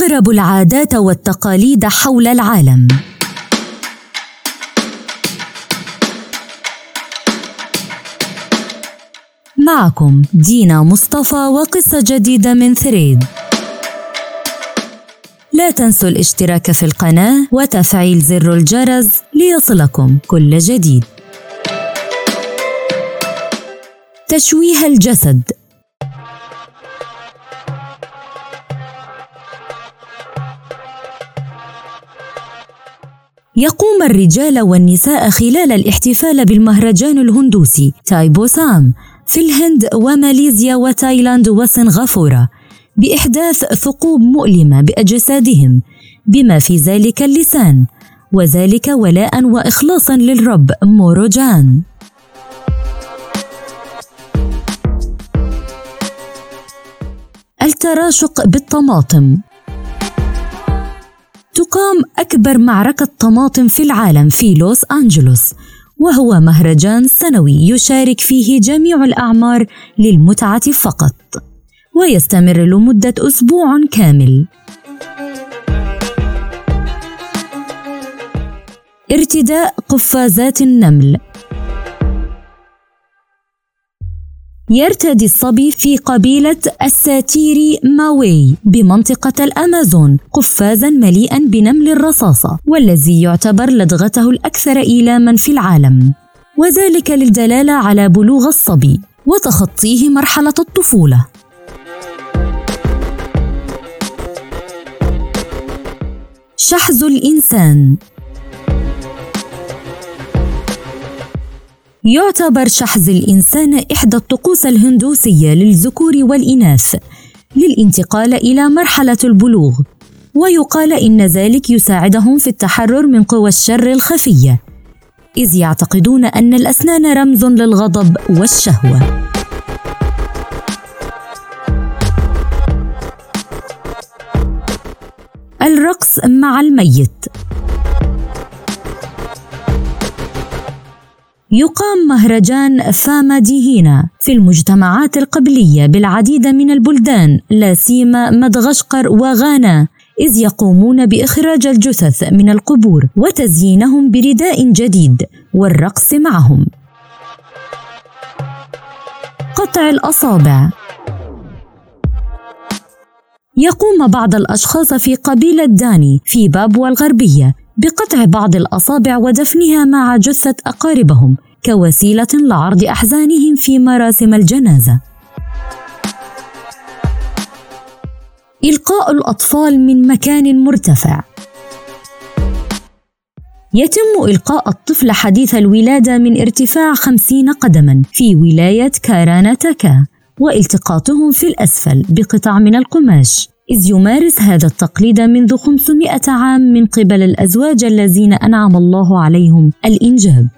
أغرب العادات والتقاليد حول العالم. معكم دينا مصطفى وقصة جديدة من ثريد لا تنسوا الاشتراك في القناة وتفعيل زر الجرس ليصلكم كل جديد. تشويه الجسد يقوم الرجال والنساء خلال الاحتفال بالمهرجان الهندوسي تايبوسام في الهند وماليزيا وتايلاند وسنغافورة بإحداث ثقوب مؤلمة بأجسادهم بما في ذلك اللسان وذلك ولاء وإخلاصا للرب موروجان. التراشق بالطماطم تقام أكبر معركة طماطم في العالم في لوس أنجلوس وهو مهرجان سنوي يشارك فيه جميع الأعمار للمتعة فقط ويستمر لمدة أسبوع كامل. ارتداء قفازات النمل يرتدي الصبي في قبيلة الساتيري ماوي بمنطقة الأمازون قفازا مليئا بنمل الرصاصة والذي يعتبر لدغته الأكثر إيلاما في العالم. وذلك للدلالة على بلوغ الصبي وتخطيه مرحلة الطفولة. شحذ الإنسان يعتبر شحذ الإنسان إحدى الطقوس الهندوسية للذكور والإناث للانتقال إلى مرحلة البلوغ. ويقال إن ذلك يساعدهم في التحرر من قوى الشر الخفية. إذ يعتقدون أن الأسنان رمز للغضب والشهوة. الرقص مع الميت. يقام مهرجان فاما ديهينا في المجتمعات القبلية بالعديد من البلدان لا سيما مدغشقر وغانا إذ يقومون بإخراج الجثث من القبور وتزيينهم برداء جديد والرقص معهم. قطع الأصابع يقوم بعض الأشخاص في قبيلة داني في بابوا الغربية بقطع بعض الأصابع ودفنها مع جثة أقاربهم كوسيلة لعرض أحزانهم في مراسم الجنازة. إلقاء الأطفال من مكان مرتفع يتم إلقاء الطفل حديث الولادة من ارتفاع خمسين قدما في ولاية كاراناتاكا والتقاطهم في الأسفل بقطع من القماش إذ يمارس هذا التقليد منذ 500 عام من قبل الأزواج الذين أنعم الله عليهم. الإنجاب.